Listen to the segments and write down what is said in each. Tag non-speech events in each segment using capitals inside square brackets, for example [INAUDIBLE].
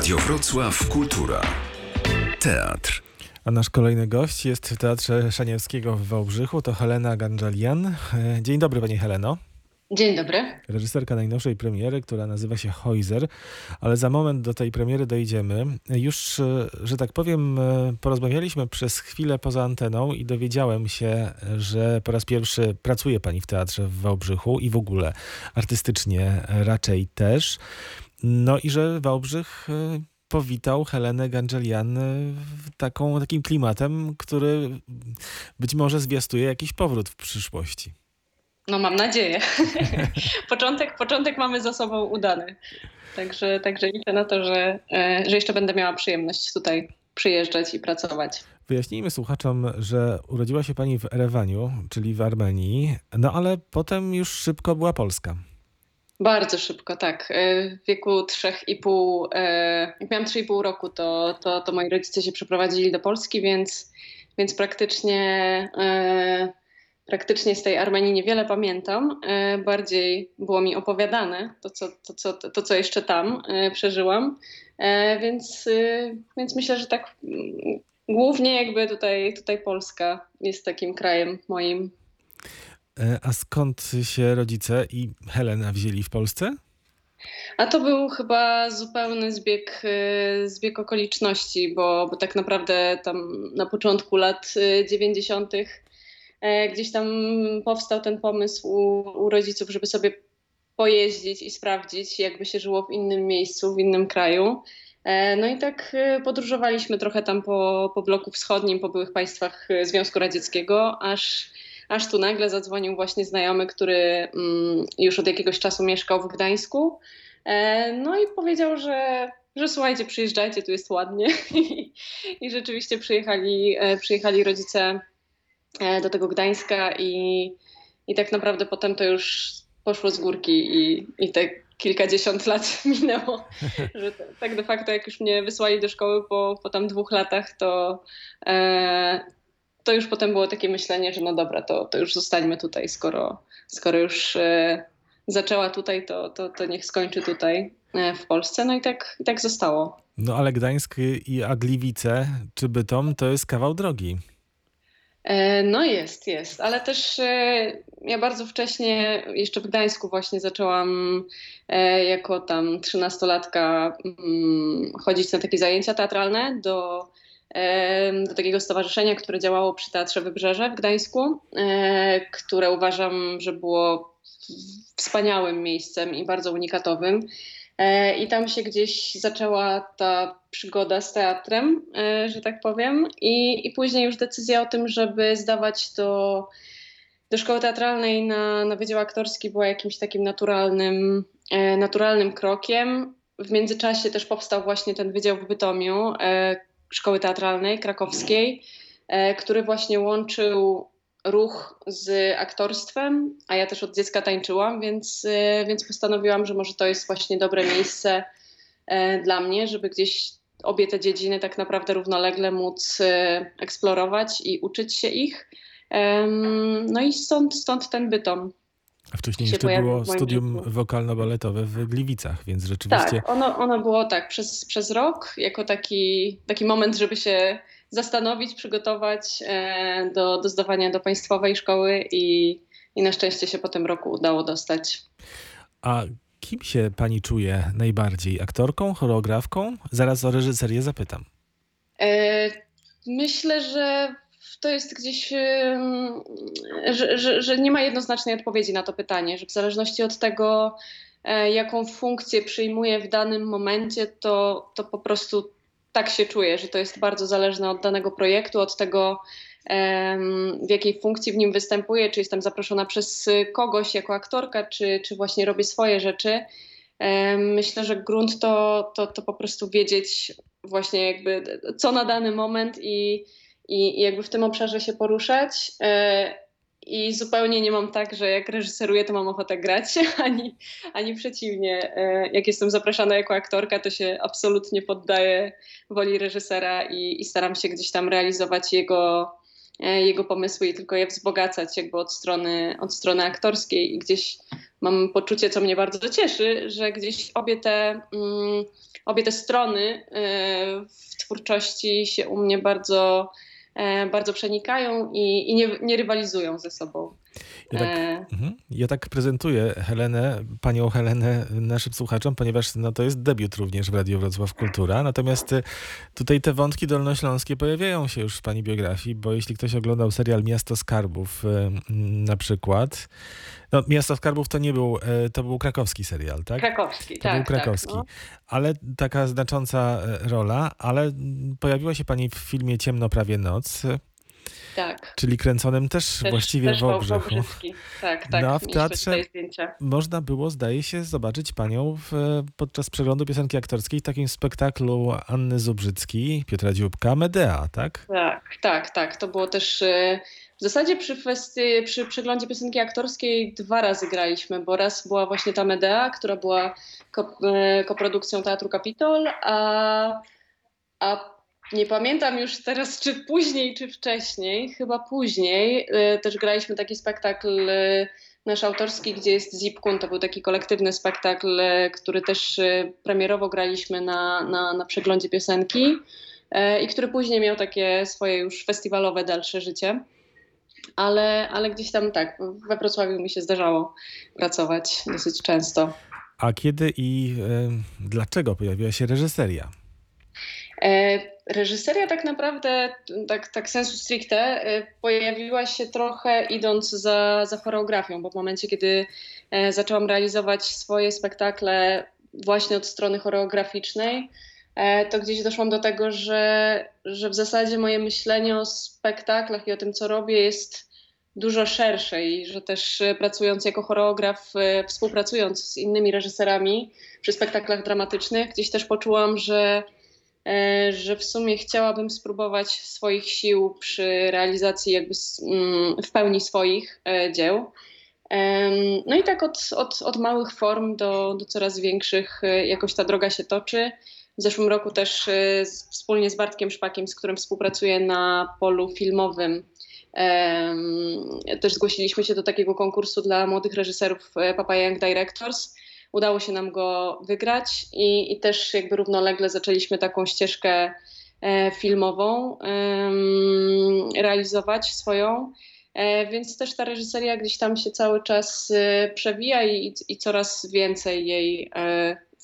Radio Wrocław Kultura. Teatr. A nasz kolejny gość jest w Teatrze Szaniewskiego w Wałbrzychu. To Helena Ganżalian. E, Dzień dobry Pani Heleno. Dzień dobry. Reżyserka najnowszej premiery, która nazywa się Hojzer, ale za moment do tej premiery dojdziemy. Już, e, że tak powiem, e, porozmawialiśmy przez chwilę poza anteną i dowiedziałem się, że po raz pierwszy pracuje Pani w Teatrze w Wałbrzychu i w ogóle artystycznie raczej też. No i że Wałbrzych e, powitał Helenę Ganżelian e, taką, takim klimatem, który być może zwiastuje jakiś powrót w przyszłości. No mam nadzieję. [LAUGHS] początek, początek mamy za sobą udany. Także, także liczę na to, że, e, że jeszcze będę miała przyjemność tutaj przyjeżdżać i pracować. Wyjaśnijmy słuchaczom, że urodziła się pani w Erewaniu, czyli w Armenii, no ale potem już szybko była Polska. Bardzo szybko, tak. E, W wieku 3,5, e, jak miałam 3,5 roku, to, to, to moi rodzice się przeprowadzili do Polski, więc, więc praktycznie, e, praktycznie z tej Armenii niewiele pamiętam. Bardziej było mi opowiadane to, co, to, co, to, co jeszcze tam przeżyłam. Więc, więc myślę, że tak mm, głównie jakby tutaj, tutaj Polska jest takim krajem moim A skąd się rodzice i Helena wzięli w Polsce? A to był chyba zupełny zbieg, y, zbieg okoliczności, bo, bo tak naprawdę tam na początku lat y, 90. e, gdzieś tam powstał ten pomysł u, u rodziców, żeby sobie pojeździć i sprawdzić, jakby się żyło w innym miejscu, w innym kraju. E, No i tak podróżowaliśmy trochę tam po, po bloku wschodnim, po byłych państwach Związku Radzieckiego, aż, aż tu nagle zadzwonił właśnie znajomy, który mm, już od jakiegoś czasu mieszkał w Gdańsku. E, No i powiedział, że, że słuchajcie, przyjeżdżajcie, tu jest ładnie. [LAUGHS] I rzeczywiście przyjechali, e, przyjechali rodzice e, do tego Gdańska i, i tak naprawdę potem to już poszło z górki i, i te kilkadziesiąt lat [LAUGHS] minęło, że tak de facto jak już mnie wysłali do szkoły po, po tam dwóch latach, to, to już potem było takie myślenie, że no dobra, to, to już zostańmy tutaj, skoro, skoro już e, zaczęła tutaj, to, to, to niech skończy tutaj e, w Polsce. No i tak, i tak zostało. No ale Gdańsk i Agliwice czy Bytom to jest kawał drogi. E, No jest, jest, ale też e, ja bardzo wcześnie, jeszcze w Gdańsku właśnie zaczęłam e, jako tam trzynastolatka mm, chodzić na takie zajęcia teatralne do, do takiego stowarzyszenia, które działało przy Teatrze Wybrzeże w Gdańsku, które uważam, że było wspaniałym miejscem i bardzo unikatowym. E, I tam się gdzieś zaczęła ta przygoda z teatrem, e, że tak powiem. I, I później już decyzja o tym, żeby zdawać do, do szkoły teatralnej na, na Wydział Aktorski była jakimś takim naturalnym, e, naturalnym krokiem. W międzyczasie też powstał właśnie ten Wydział w Bytomiu Szkoły Teatralnej Krakowskiej, e, który właśnie łączył ruch z aktorstwem, a ja też od dziecka tańczyłam, więc, e, więc postanowiłam, że może to jest właśnie dobre miejsce e, dla mnie, żeby gdzieś obie te dziedziny tak naprawdę równolegle móc eksplorować i uczyć się ich. No i stąd, stąd ten bytom. A wcześniej jeszcze było studium życiu. wokalno-baletowe w Gliwicach, więc rzeczywiście Tak, ono, ono było tak przez, przez rok, jako taki, taki moment, żeby się zastanowić, przygotować e, do, do zdawania do państwowej szkoły i, i na szczęście się po tym roku udało dostać. A kim się pani czuje najbardziej? Aktorką, choreografką? Zaraz o reżyserię zapytam. E, Myślę, że to jest gdzieś, że, że, że nie ma jednoznacznej odpowiedzi na to pytanie, że w zależności od tego, e, jaką funkcję przyjmuję w danym momencie, to, to po prostu tak się czuję, że to jest bardzo zależne od danego projektu, od tego, w jakiej funkcji w nim występuję, czy jestem zaproszona przez kogoś jako aktorka, czy, czy właśnie robię swoje rzeczy. Myślę, że grunt to, to, to po prostu wiedzieć właśnie jakby co na dany moment i, i, i jakby w tym obszarze się poruszać. E, I zupełnie nie mam tak, że jak reżyseruję, to mam ochotę grać, [LAUGHS] ani, ani przeciwnie. E, Jak jestem zapraszana jako aktorka, to się absolutnie poddaję woli reżysera i, i staram się gdzieś tam realizować jego, e, jego pomysły i tylko je wzbogacać jakby od strony, od strony aktorskiej i gdzieś mam poczucie, co mnie bardzo cieszy, że gdzieś obie te, um, obie te strony w twórczości się u mnie bardzo bardzo przenikają i, i nie, nie, rywalizują ze sobą. Ja tak, e... Mhm. ja tak prezentuję Helenę, panią Helenę naszym słuchaczom, ponieważ no, to jest debiut również w Radio Wrocław Kultura. Natomiast e, tutaj te wątki dolnośląskie pojawiają się już w pani biografii, bo jeśli ktoś oglądał serial Miasto Skarbów e, na przykład, no, Miasto Skarbów to nie był, to był krakowski serial, tak? Krakowski, to tak. był krakowski. Tak, no. Ale taka znacząca rola, ale pojawiła się pani w filmie Ciemno prawie noc. Tak. Czyli kręconym też, też właściwie też w Obrzechu. Tak, tak. No, w teatrze można było, zdaje się, zobaczyć panią w, podczas przeglądu piosenki aktorskiej w takim spektaklu Anny Zubrzyckiej, Piotra Dzióbka, Medea, tak? Tak, tak, tak. To było też e, w zasadzie przy, festy, przy przeglądzie piosenki aktorskiej dwa razy graliśmy, bo raz była właśnie ta Medea, która była e, koprodukcją Teatru Kapitol, a, a nie pamiętam już teraz, czy później, czy wcześniej, chyba później, e, też graliśmy taki spektakl e, nasz autorski, gdzie jest Zipkun. To był taki kolektywny spektakl, który też premierowo graliśmy na, na, na przeglądzie piosenki i który później miał takie swoje już festiwalowe dalsze życie ale, ale gdzieś tam tak, we Wrocławiu mi się zdarzało pracować dosyć często. A kiedy i y, dlaczego pojawiła się reżyseria? E, reżyseria tak naprawdę, tak, tak sensu stricte, e, pojawiła się trochę idąc za, za choreografią, bo w momencie, kiedy e, zaczęłam realizować swoje spektakle właśnie od strony choreograficznej, E, to gdzieś doszłam do tego, że, że w zasadzie moje myślenie o spektaklach i o tym, co robię, jest dużo szersze i że też e, pracując jako choreograf, współpracując z innymi reżyserami przy spektaklach dramatycznych, gdzieś też poczułam, że, że w sumie chciałabym spróbować swoich sił przy realizacji jakby mm, w pełni swoich dzieł. No i tak od, od, od małych form do, do coraz większych jakoś ta droga się toczy. W zeszłym roku też wspólnie z Bartkiem Szpakiem, z którym współpracuję na polu filmowym, też zgłosiliśmy się do takiego konkursu dla młodych reżyserów e, Papa Young Directors. Udało się nam go wygrać i, i też jakby równolegle zaczęliśmy taką ścieżkę e, filmową realizować swoją. E, więc też ta reżyseria gdzieś tam się cały czas przewija i, i coraz więcej jej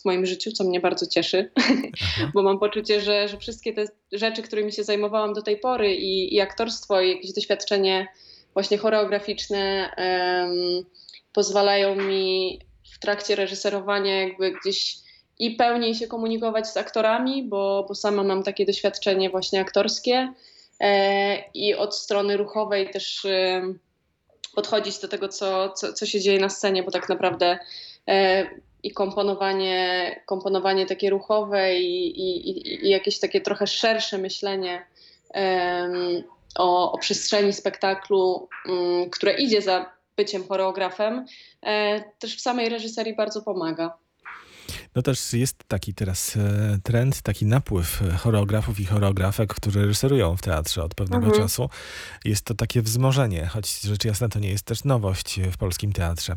moim życiu, co mnie bardzo cieszy, [LAUGHS] bo mam poczucie, że, że wszystkie te rzeczy, którymi się zajmowałam do tej pory i, i aktorstwo, i jakieś doświadczenie właśnie choreograficzne um, pozwalają mi w trakcie reżyserowania jakby gdzieś i pełniej się komunikować z aktorami, bo, bo sama mam takie doświadczenie właśnie aktorskie e, i od strony ruchowej też e, podchodzić do tego, co, co, co się dzieje na scenie, bo tak naprawdę e, i komponowanie, komponowanie takie ruchowe i, i, i jakieś takie trochę szersze myślenie o, o, przestrzeni spektaklu, um, które idzie za byciem choreografem, e, też w samej reżyserii bardzo pomaga. No też jest taki teraz e, trend, taki napływ choreografów i choreografek, którzy reżyserują w teatrze od pewnego mhm. czasu. Jest to takie wzmożenie, choć rzecz jasna to nie jest też nowość w polskim teatrze.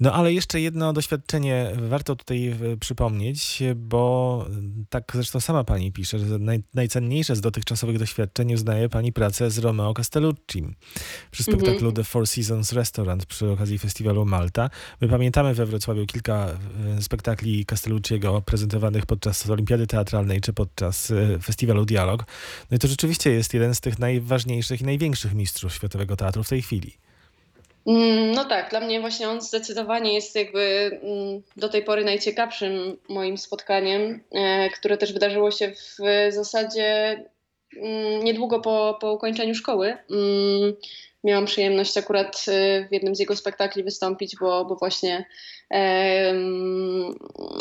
No ale jeszcze jedno doświadczenie warto tutaj e, przypomnieć, bo tak zresztą sama pani pisze, że naj, najcenniejsze z dotychczasowych doświadczeń uznaje pani pracę z Romeo Castellucci przy spektaklu mhm. The Four Seasons Restaurant przy okazji festiwalu Malta. My pamiętamy we Wrocławiu kilka e, spektakli Castellucci Luciego prezentowanych podczas Olimpiady Teatralnej czy podczas e, festiwalu Dialog. No i to rzeczywiście jest jeden z tych najważniejszych i największych mistrzów światowego teatru w tej chwili. Mm, no tak, dla mnie właśnie on zdecydowanie jest jakby mm, do tej pory najciekawszym moim spotkaniem, e, które też wydarzyło się w zasadzie mm, niedługo po, po ukończeniu szkoły. Miałam przyjemność akurat e, w jednym z jego spektakli wystąpić, bo, bo właśnie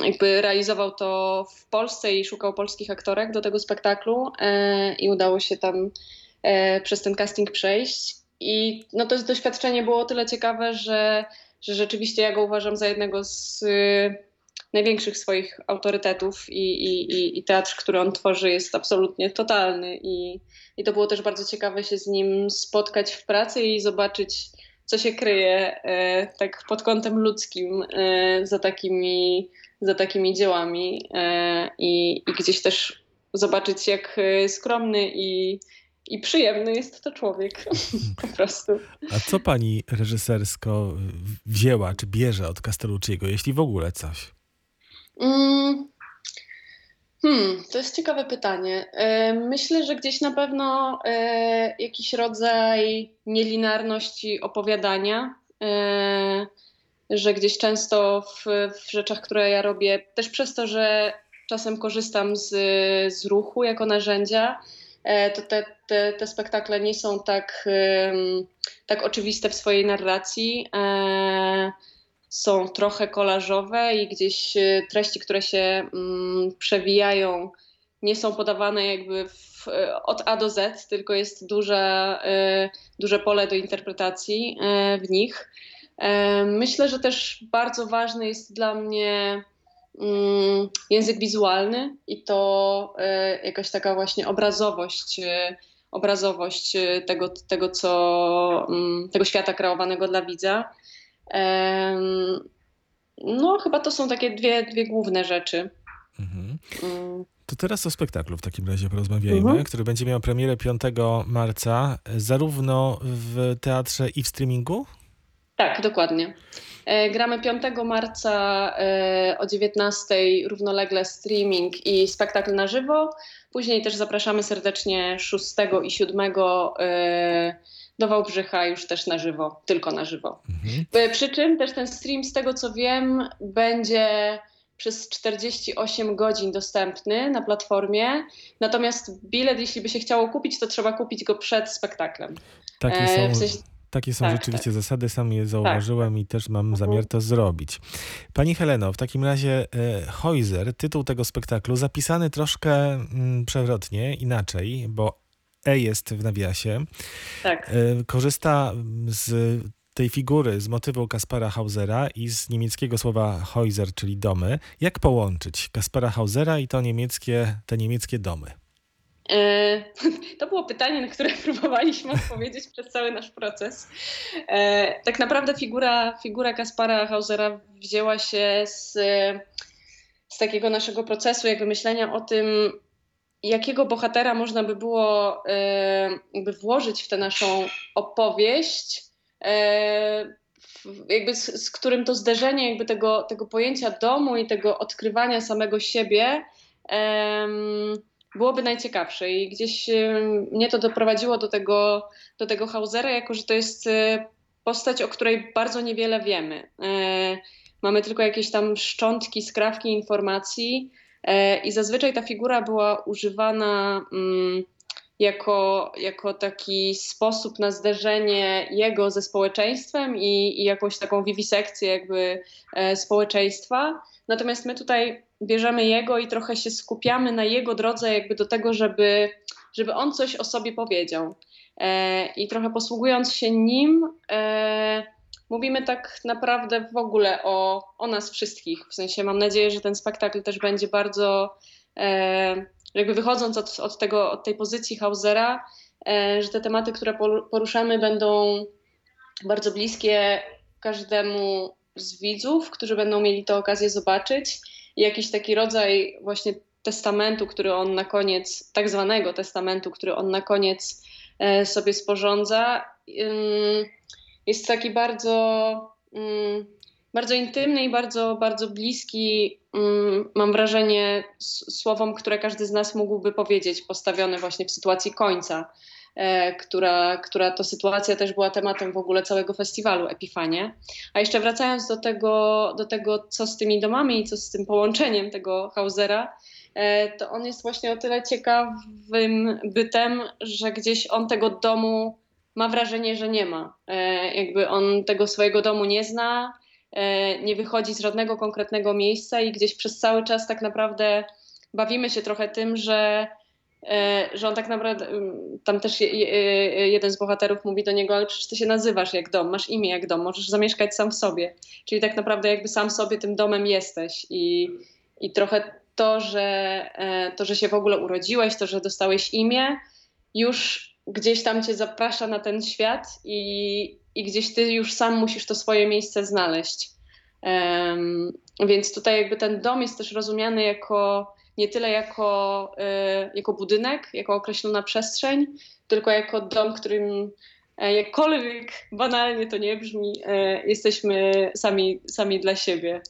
jakby realizował to w Polsce i szukał polskich aktorek do tego spektaklu e, i udało się tam e, przez ten casting przejść. I no to doświadczenie było o tyle ciekawe, że, że rzeczywiście ja go uważam za jednego z y, największych swoich autorytetów i, i, i teatr, który on tworzy jest absolutnie totalny i, i to było też bardzo ciekawe się z nim spotkać w pracy i zobaczyć co się kryje e, tak pod kątem ludzkim e, za takimi, za takimi dziełami e, i, i gdzieś też zobaczyć, jak skromny i, i przyjemny jest to człowiek [LAUGHS] po prostu. A co pani reżysersko wzięła, czy bierze od Castellucciego, jeśli w ogóle coś? Mm, Hmm, to jest ciekawe pytanie. E, myślę, że gdzieś na pewno e, jakiś rodzaj nielinarności opowiadania, e, że gdzieś często w, w rzeczach, które ja robię, też przez to, że czasem korzystam z, z ruchu jako narzędzia, to te, te, te spektakle nie są tak, tak oczywiste w swojej narracji są trochę kolażowe i gdzieś e, treści, które się mm, przewijają, nie są podawane jakby w, e, od A do Z, tylko jest duże, y, duże pole do interpretacji y, w nich. Y, myślę, że też bardzo ważny jest dla mnie mm, język wizualny i to jakaś taka właśnie obrazowość obrazowość tego, tego, co, mm, tego świata kreowanego dla widza. No, chyba to są takie dwie, dwie główne rzeczy. Mhm. Mm. To teraz o spektaklu w takim razie porozmawiajmy, mhm. który będzie miał premierę 5 marca, zarówno w teatrze i w streamingu? Tak, dokładnie. E, gramy 5 marca e, o 19 równolegle streaming i spektakl na żywo. Później też zapraszamy serdecznie 6 i 7 do Wałbrzycha już też na żywo, tylko na żywo. Mhm. E, przy czym też ten stream, z tego co wiem, będzie przez 48 godzin dostępny na platformie. Natomiast bilet, jeśli by się chciało kupić, to trzeba kupić go przed spektaklem. Takie e, są, w sensie... takie są tak, rzeczywiście tak. zasady, sam je zauważyłem tak. i też mam mhm. zamiar to zrobić. Pani Heleno, w takim razie e, Heuser, tytuł tego spektaklu, zapisany troszkę mm, przewrotnie, inaczej, bo E jest w nawiasie. Tak. E, korzysta z tej figury, z motywu Kaspara Hausera i z niemieckiego słowa Häuser, czyli domy. Jak połączyć Kaspara Hausera i to niemieckie, te niemieckie domy? E, [LAUGHS] to było pytanie, na które [LAUGHS] próbowaliśmy odpowiedzieć przez cały nasz proces. E, tak naprawdę figura, figura Kaspara Hausera wzięła się z, z takiego naszego procesu, jakby myślenia o tym, jakiego bohatera można by było jakby włożyć w tę naszą opowieść, jakby z, z, którym to zderzenie jakby tego, tego pojęcia domu i tego odkrywania samego siebie byłoby najciekawsze. I gdzieś mnie to doprowadziło do tego, do tego Hausera, jako że to jest e, postać, o której bardzo niewiele wiemy. Mamy tylko jakieś tam szczątki, skrawki informacji. E, I zazwyczaj ta figura była używana mm, jako, jako taki sposób na zderzenie jego ze społeczeństwem i, i jakąś taką wiwisekcję jakby e, społeczeństwa. Natomiast my tutaj bierzemy jego i trochę się skupiamy na jego drodze jakby do tego, żeby, żeby on coś o sobie powiedział. E, I trochę posługując się nim, mówimy tak naprawdę w ogóle o, o nas wszystkich. W sensie mam nadzieję, że ten spektakl też będzie bardzo, e, jakby wychodząc od, od, tego, od tej pozycji Hausera, e, że te tematy, które poruszamy, będą bardzo bliskie każdemu z widzów, którzy będą mieli tę okazję zobaczyć. Jakiś taki rodzaj właśnie testamentu, który on na koniec, tak zwanego testamentu, który on na koniec e, sobie sporządza jest taki bardzo, bardzo intymny i bardzo, bardzo bliski, mam wrażenie, słowom, które każdy z nas mógłby powiedzieć, postawione właśnie w sytuacji końca. E, która, która to sytuacja też była tematem w ogóle całego festiwalu Epifanie. A jeszcze wracając do tego, do tego, co z tymi domami i co z tym połączeniem tego Hausera, e, to on jest właśnie o tyle ciekawym bytem, że gdzieś on tego domu ma wrażenie, że nie ma. E, jakby on tego swojego domu nie zna, nie wychodzi z żadnego konkretnego miejsca i gdzieś przez cały czas tak naprawdę bawimy się trochę tym, że, że on tak naprawdę, tam też jeden z bohaterów mówi do niego, ale przecież ty się nazywasz jak dom, masz imię jak dom, możesz zamieszkać sam w sobie. Czyli tak naprawdę jakby sam sobie tym domem jesteś i, i trochę to że, to, że się w ogóle urodziłeś, to, że dostałeś imię, już gdzieś tam cię zaprasza na ten świat i, i gdzieś ty już sam musisz to swoje miejsce znaleźć. Um, więc tutaj jakby ten dom jest też rozumiany jako nie tyle jako, y, jako budynek, jako określona przestrzeń, tylko jako dom, którym e, jakkolwiek banalnie to nie brzmi, e, jesteśmy sami, sami dla siebie.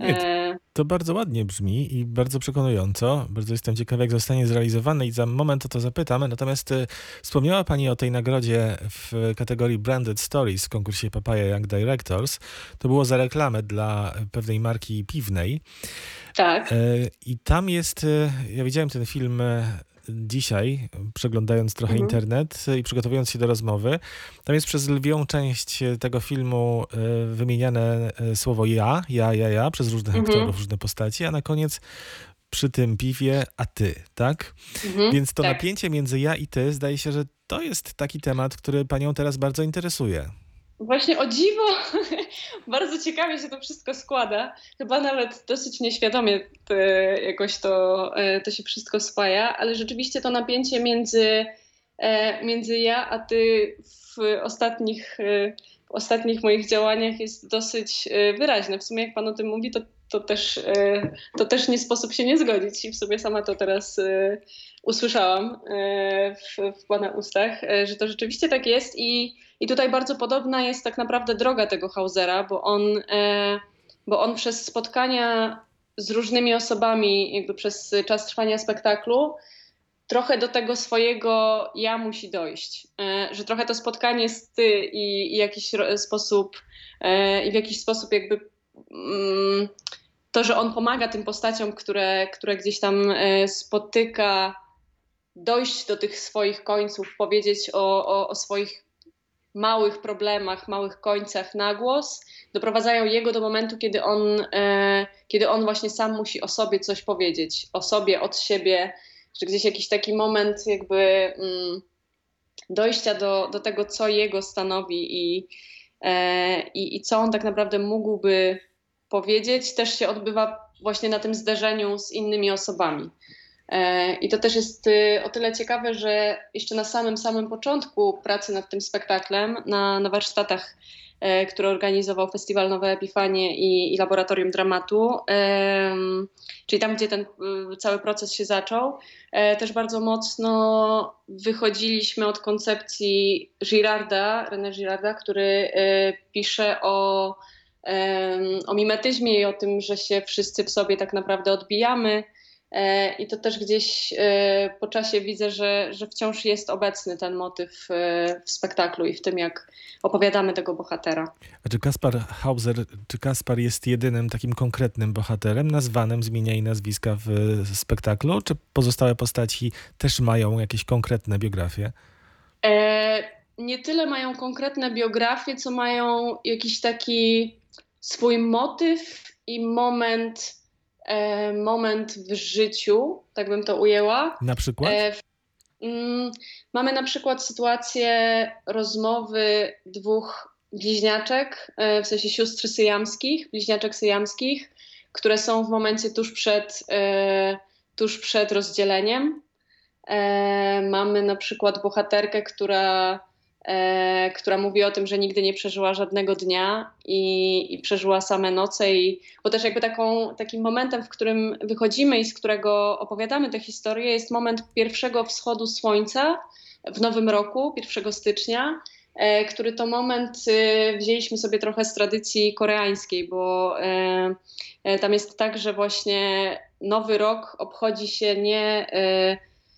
Nie, e, to bardzo ładnie brzmi i bardzo przekonująco. Bardzo jestem ciekawy, jak zostanie zrealizowane i za moment o to zapytam. Natomiast wspomniała Pani o tej nagrodzie w kategorii Branded Stories w konkursie Papaya Young Directors. To było za reklamę dla pewnej marki piwnej. Tak. I tam jest, ja widziałem ten film dzisiaj, przeglądając trochę mhm. internet i przygotowując się do rozmowy, tam jest przez lwią część tego filmu e, wymieniane e, słowo ja, ja, ja, ja, przez różnych mhm. aktorów, różne postaci, a na koniec przy tym piwie, a ty, tak? Mhm, Więc to tak. napięcie między ja i ty, zdaje się, że to jest taki temat, który panią teraz bardzo interesuje. Właśnie o dziwo, [LAUGHS] bardzo ciekawie się to wszystko składa. Chyba nawet dosyć nieświadomie to, jakoś to, e, to się wszystko spaja, ale rzeczywiście to napięcie między, e, między ja a ty w ostatnich, e, w ostatnich moich działaniach jest dosyć wyraźne. W sumie jak pan o tym mówi, to, to, też, to też nie sposób się nie zgodzić i w sobie sama to teraz usłyszałam w, w pana ustach, że to rzeczywiście tak jest i i tutaj bardzo podobna jest tak naprawdę droga tego Hausera, bo on, e, bo on przez spotkania z różnymi osobami, jakby przez czas trwania spektaklu, trochę do tego swojego ja musi dojść. E, że trochę to spotkanie z ty i, i jakiś sposób, e, i w jakiś sposób jakby mm, to, że on pomaga tym postaciom, które, które gdzieś tam spotyka, dojść do tych swoich końców, powiedzieć o, o, o swoich małych problemach, małych końcach na głos, doprowadzają jego do momentu, kiedy on, e, kiedy on właśnie sam musi o sobie coś powiedzieć, o sobie, od siebie, że gdzieś jakiś taki moment jakby mm, dojścia do, do tego, co jego stanowi i, e, i, i co on tak naprawdę mógłby powiedzieć, też się odbywa właśnie na tym zderzeniu z innymi osobami. E, I to też jest y, o tyle ciekawe, że jeszcze na samym samym początku pracy nad tym spektaklem, na, na warsztatach, e, które organizował Festiwal Nowe Epifanie i, i Laboratorium Dramatu, czyli tam, gdzie ten y, cały proces się zaczął, e, też bardzo mocno wychodziliśmy od koncepcji Girarda, René Girarda, który pisze o, o mimetyzmie i o tym, że się wszyscy w sobie tak naprawdę odbijamy E, I to też gdzieś e, po czasie widzę, że, że wciąż jest obecny ten motyw e, w spektaklu i w tym, jak opowiadamy tego bohatera. A czy Kaspar Hauser, czy Kaspar jest jedynym takim konkretnym bohaterem, nazwanym z imienia i nazwiska w spektaklu, czy pozostałe postaci też mają jakieś konkretne biografie? E, nie tyle mają konkretne biografie, co mają jakiś taki swój motyw i moment e, moment w życiu, tak bym to ujęła. Na przykład? E, mm, mamy na przykład sytuację rozmowy dwóch bliźniaczek, e, w sensie sióstr syjamskich, bliźniaczek syjamskich, które są w momencie tuż przed, e, tuż przed rozdzieleniem. E, mamy na przykład bohaterkę, która e, która mówi o tym, że nigdy nie przeżyła żadnego dnia i, i przeżyła same noce. I, bo też jakby taką, takim momentem, w którym wychodzimy i z którego opowiadamy tę historię, jest moment pierwszego wschodu słońca w nowym roku, 1 stycznia. E, który to moment e, wzięliśmy sobie trochę z tradycji koreańskiej, bo e, e tam jest tak, że właśnie nowy rok obchodzi się nie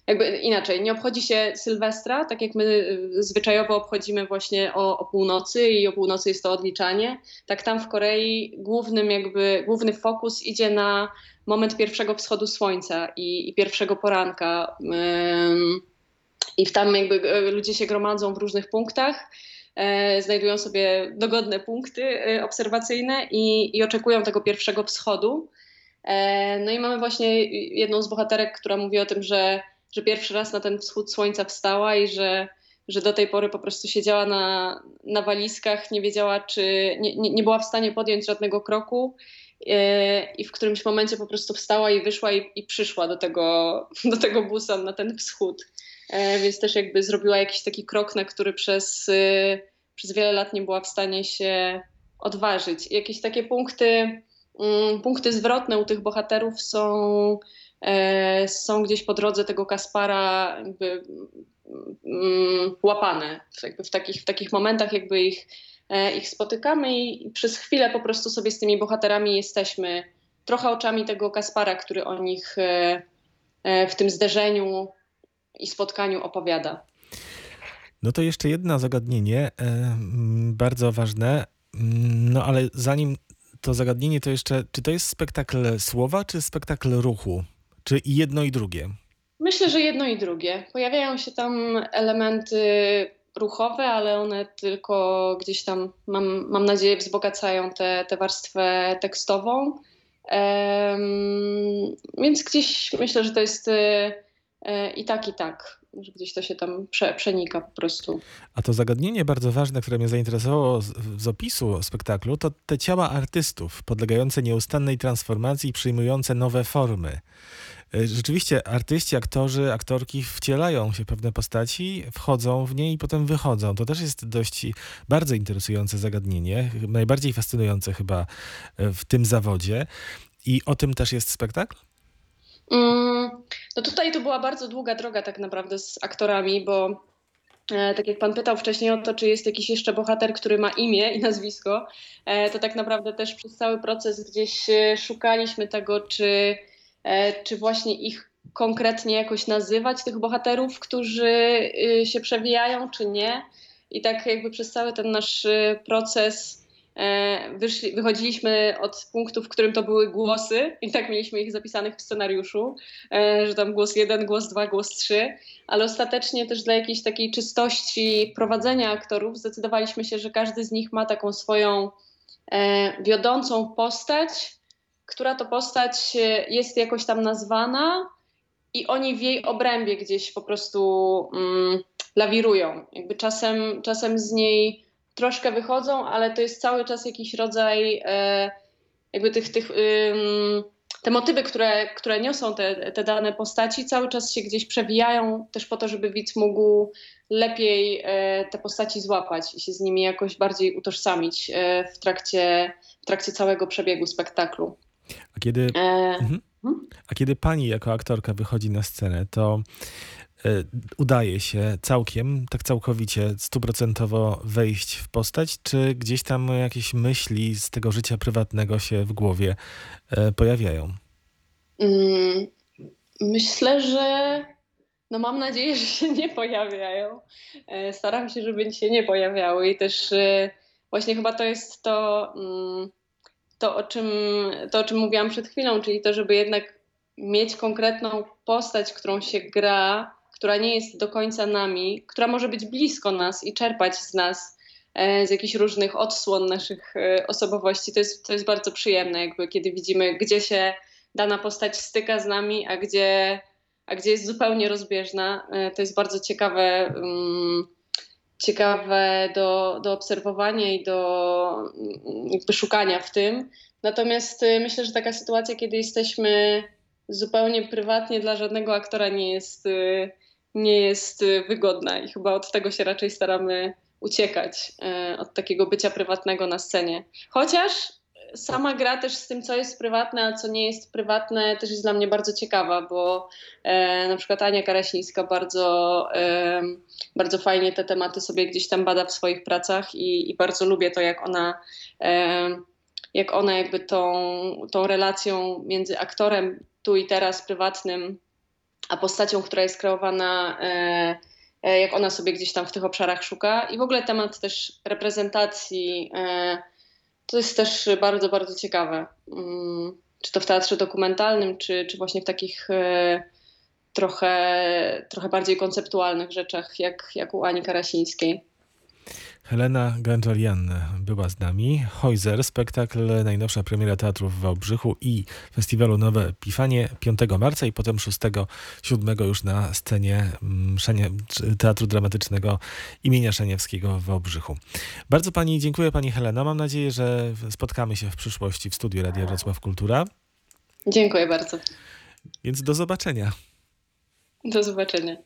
jakby inaczej, nie obchodzi się Sylwestra, tak jak my y, zwyczajowo obchodzimy właśnie o, o, północy i o północy jest to odliczanie, tak tam w Korei głównym jakby, główny fokus idzie na moment pierwszego wschodu słońca i, i pierwszego poranka. I tam jakby y, ludzie się gromadzą w różnych punktach, e, znajdują sobie dogodne punkty e, obserwacyjne i, i oczekują tego pierwszego wschodu. E, no i mamy właśnie jedną z bohaterek, która mówi o tym, że że pierwszy raz na ten wschód słońca wstała i że, że do tej pory po prostu siedziała na, na walizkach, nie wiedziała, czy nie, nie, nie była w stanie podjąć żadnego kroku. E, I w którymś momencie po prostu wstała i wyszła i, i przyszła do tego, [LAUGHS] do tego Busan na ten wschód. E, więc też jakby zrobiła jakiś taki krok, na który przez, e, przez wiele lat nie była w stanie się odważyć. Jakieś takie punkty, mm, punkty zwrotne u tych bohaterów są, są gdzieś po drodze tego Kaspara jakby, mm, łapane. Jakby w, takich, w takich momentach jakby ich, e, ich spotykamy i, przez chwilę po prostu sobie z tymi bohaterami jesteśmy trochę oczami tego Kaspara, który o nich e, e, w tym zderzeniu i spotkaniu opowiada. No to jeszcze jedno zagadnienie, e, bardzo ważne. No ale zanim to zagadnienie, to jeszcze, czy to jest spektakl słowa, czy spektakl ruchu? Czy i jedno i drugie? Myślę, że jedno i drugie. Pojawiają się tam elementy ruchowe, ale one tylko gdzieś tam, mam, mam nadzieję, wzbogacają tę tę warstwę tekstową. Em, więc gdzieś myślę, że to jest e, i tak, i tak, że gdzieś to się tam prze, przenika po prostu. A to zagadnienie bardzo ważne, które mnie zainteresowało z, z opisu spektaklu, to te ciała artystów podlegające nieustannej transformacji i przyjmujące nowe formy. E, Rzeczywiście artyści, aktorzy, aktorki wcielają się w pewne postaci, wchodzą w nie i potem wychodzą. To też jest dość bardzo interesujące zagadnienie, najbardziej fascynujące chyba e, w tym zawodzie. I o tym też jest spektakl? Mm, No tutaj to była bardzo długa droga tak naprawdę z aktorami, bo e, tak jak pan pytał wcześniej o to, czy jest jakiś jeszcze bohater, który ma imię i nazwisko, e, to tak naprawdę też przez cały proces gdzieś e, szukaliśmy tego, czy, czy właśnie ich konkretnie jakoś nazywać, tych bohaterów, którzy y, się przewijają, czy nie. I tak jakby przez cały ten nasz y, proces wyszli, wychodziliśmy od punktu, w którym to były głosy i tak mieliśmy ich zapisanych w scenariuszu, e, że tam głos jeden, głos dwa, głos trzy, ale ostatecznie też dla jakiejś takiej czystości prowadzenia aktorów zdecydowaliśmy się, że każdy z nich ma taką swoją e, wiodącą postać, która to postać e, jest jakoś tam nazwana i oni w jej obrębie gdzieś po prostu mm, lawirują. Jakby czasem, czasem z niej troszkę wychodzą, ale to jest cały czas jakiś rodzaj e, jakby tych, tych te motywy, które, które niosą te, te dane postaci, cały czas się gdzieś przewijają też po to, żeby widz mógł lepiej e, te postaci złapać i się z nimi jakoś bardziej utożsamić e, w, trakcie, w trakcie całego przebiegu spektaklu. A kiedy, E, mhm. A kiedy pani jako aktorka wychodzi na scenę, to y, udaje się całkiem, tak całkowicie, stuprocentowo wejść w postać, czy gdzieś tam jakieś myśli z tego życia prywatnego się w głowie y, pojawiają? Mm, Myślę, że no mam nadzieję, że się nie pojawiają. E, Staram się, żeby się nie pojawiały i też e, właśnie chyba to jest to, mm, to, o czym, to, o czym mówiłam przed chwilą, czyli to, żeby jednak mieć konkretną postać, którą się gra, która nie jest do końca nami, która może być blisko nas i czerpać z nas e, z jakichś różnych odsłon naszych e, osobowości. To jest, to jest bardzo przyjemne, jakby kiedy widzimy, gdzie się dana postać styka z nami, a gdzie, a gdzie jest zupełnie rozbieżna. E, To jest bardzo ciekawe, mm, ciekawe do, do obserwowania i do mm, jakby szukania w tym. Natomiast e, myślę, że taka sytuacja, kiedy jesteśmy zupełnie prywatnie dla żadnego aktora nie jest, e, nie jest e, wygodna i chyba od tego się raczej staramy uciekać, od takiego bycia prywatnego na scenie. Chociaż sama gra też z tym, co jest prywatne, a co nie jest prywatne, też jest dla mnie bardzo ciekawa, bo e, na przykład Ania Karasińska bardzo, e, bardzo fajnie te tematy sobie gdzieś tam bada w swoich pracach i, i bardzo lubię to, jak ona, e, jak ona jakby tą, tą relacją między aktorem tu i teraz prywatnym, a postacią, która jest kreowana, e, e, jak ona sobie gdzieś tam w tych obszarach szuka. I w ogóle temat też reprezentacji. E, to jest też bardzo, bardzo ciekawe. Mm, Czy to w teatrze dokumentalnym, czy, czy właśnie w takich e, trochę, trochę bardziej konceptualnych rzeczach, jak, jak u Ani Karasińskiej. Helena Ganczarian była z nami. Hojzer, spektakl, najnowsza premiera teatru w Wałbrzychu i festiwalu Nowe Epifanie 5 marca i potem 6-7 już na scenie mm, Szenie, Teatru Dramatycznego imienia Szaniewskiego w Wałbrzychu. Bardzo Pani dziękuję Pani Helena. Mam nadzieję, że spotkamy się w przyszłości w studiu Radia Wrocław Kultura. Dziękuję bardzo. Więc do zobaczenia. Do zobaczenia.